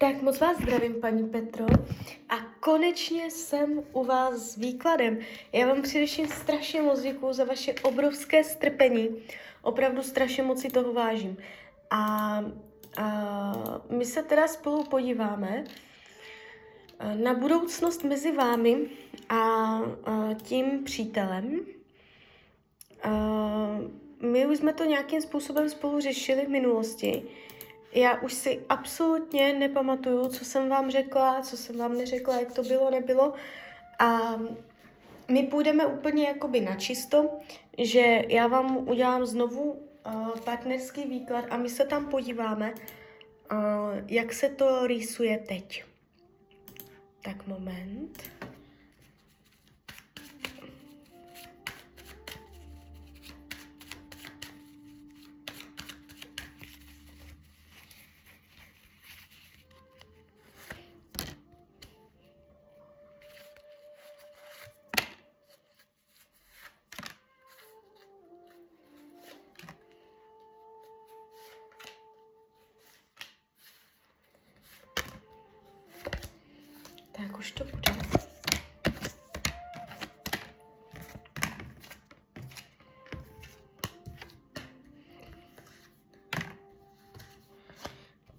Tak moc vás zdravím, paní Petro. A konečně jsem u vás s výkladem. Já vám především strašně moc děkuju za vaše obrovské strpení. Opravdu strašně moc si toho vážím. A, a my se teda spolu podíváme na budoucnost mezi vámi a, a tím přítelem. A my už jsme to nějakým způsobem spolu řešili v minulosti já už si absolutně nepamatuju, co jsem vám řekla, co jsem vám neřekla, jak to bylo, nebylo. A my půjdeme úplně jakoby na čisto, že já vám udělám znovu uh, partnerský výklad a my se tam podíváme, uh, jak se to rýsuje teď. Tak moment. Tak už to bude.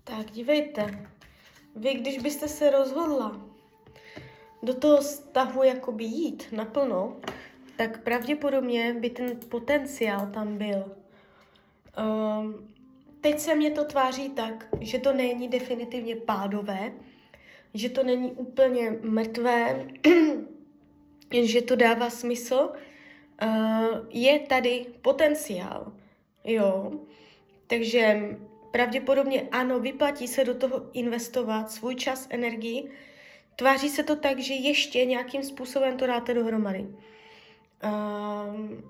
Tak dívejte, vy když byste se rozhodla do toho vztahu jakoby jít naplno, tak pravděpodobně by ten potenciál tam byl. Um, teď se mě to tváří tak, že to není definitivně pádové, že to není úplně mrtvé, že to dává smysl, uh, je tady potenciál, jo. Takže pravděpodobně ano, vyplatí se do toho investovat svůj čas, energii. Tváří se to tak, že ještě nějakým způsobem to dáte dohromady. Uh,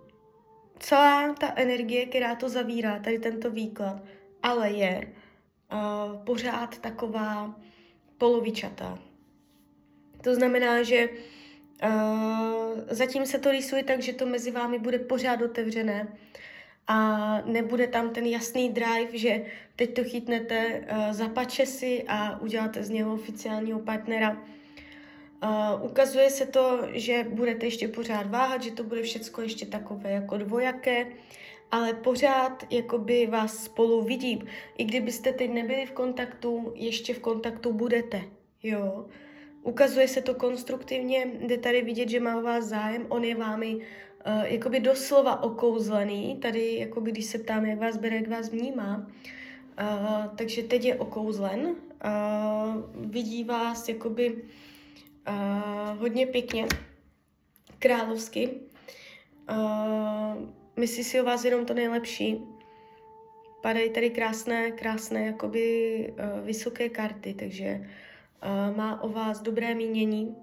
celá ta energie, která to zavírá, tady tento výklad, ale je uh, pořád taková polovičatá. To znamená, že uh, zatím se to rýsuje tak, že to mezi vámi bude pořád otevřené a nebude tam ten jasný drive, že teď to chytnete uh, za pačesy a uděláte z něho oficiálního partnera. Uh, ukazuje se to, že budete ještě pořád váhat, že to bude všecko ještě takové jako dvojaké, ale pořád jakoby vás spolu vidím. I kdybyste teď nebyli v kontaktu, ještě v kontaktu budete, jo. Ukazuje se to konstruktivně, jde tady vidět, že má o vás zájem, on je vámi uh, jakoby doslova okouzlený, tady jakoby když se ptám, jak vás bere, jak vás vnímá, uh, takže teď je okouzlen, uh, vidí vás jakoby uh, hodně pěkně, královsky, uh, myslí si o vás jenom to nejlepší. Padají tady krásné, krásné, jakoby uh, vysoké karty, takže uh, má o vás dobré mínění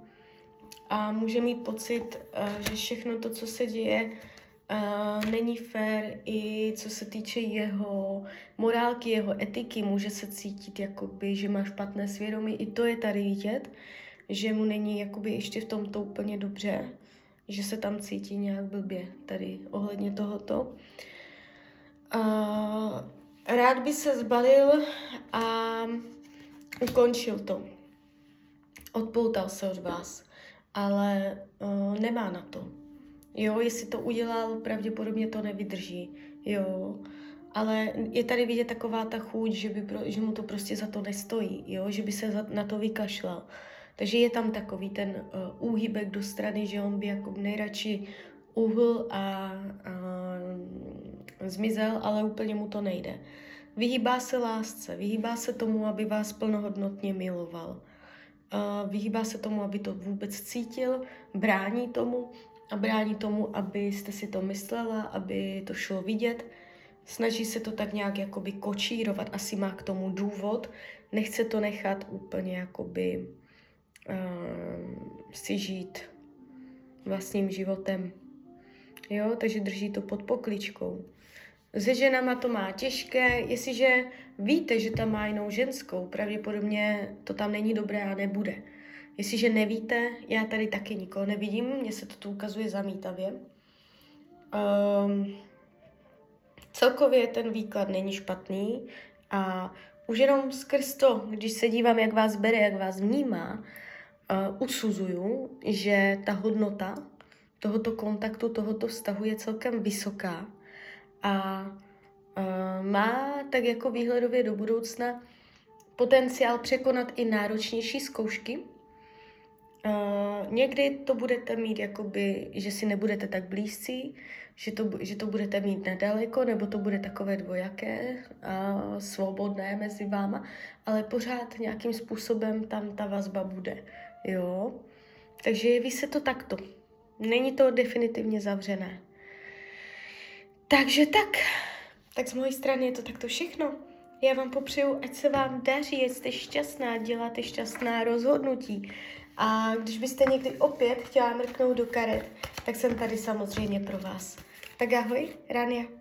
a může mít pocit, uh, že všechno to, co se děje, uh, není fér i co se týče jeho morálky, jeho etiky, může se cítit, jakoby, že má špatné svědomí. I to je tady vidět, že mu není jakoby ještě v tomto úplně dobře že se tam cítí nějak blbě tady ohledně tohoto. Uh, rád by se zbalil a ukončil to. Odpoutal se od vás, ale uh, nemá na to. Jo, jestli to udělal, pravděpodobně to nevydrží. Jo, ale je tady vidět taková ta chuť, že, by pro, že mu to prostě za to nestojí, jo, že by se za, na to vykašlal. Takže je tam takový ten uh, úhybek do strany, že on by jako nejradši uhl a, a zmizel, ale úplně mu to nejde. Vyhýbá se lásce, vyhýbá se tomu, aby vás plnohodnotně miloval. Uh, vyhýbá se tomu, aby to vůbec cítil, brání tomu a brání tomu, abyste si to myslela, aby to šlo vidět. Snaží se to tak nějak jakoby kočírovat, asi má k tomu důvod, nechce to nechat úplně jakoby si žít vlastním životem. Jo, takže drží to pod pokličkou. Se ženama to má těžké, jestliže víte, že tam má jinou ženskou, pravděpodobně to tam není dobré a nebude. Jestliže nevíte, já tady taky nikoho nevidím, mně se to tu ukazuje zamítavě. Um, celkově ten výklad není špatný a už jenom skrz to, když se dívám, jak vás bere, jak vás vnímá, uh, usuzuju, že ta hodnota tohoto kontaktu, tohoto vztahu je celkem vysoká a uh, má tak jako výhledově do budoucna potenciál překonat i náročnější zkoušky. Uh, někdy to budete mít jakoby, že si nebudete tak blízcí, že to, že to budete mít nedaleko, nebo to bude takové dvojaké, a svobodné mezi váma, ale pořád nějakým způsobem tam ta vazba bude. Jo? Takže jeví se to takto. Není to definitivně zavřené. Takže tak, tak z mojej strany je to takto všechno. Já vám popřeju, ať se vám daří, ať jste šťastná, děláte šťastná rozhodnutí. A když byste někdy opět chtěla mrknout do karet, tak jsem tady samozřejmě pro vás. Tak ahoj, Rania.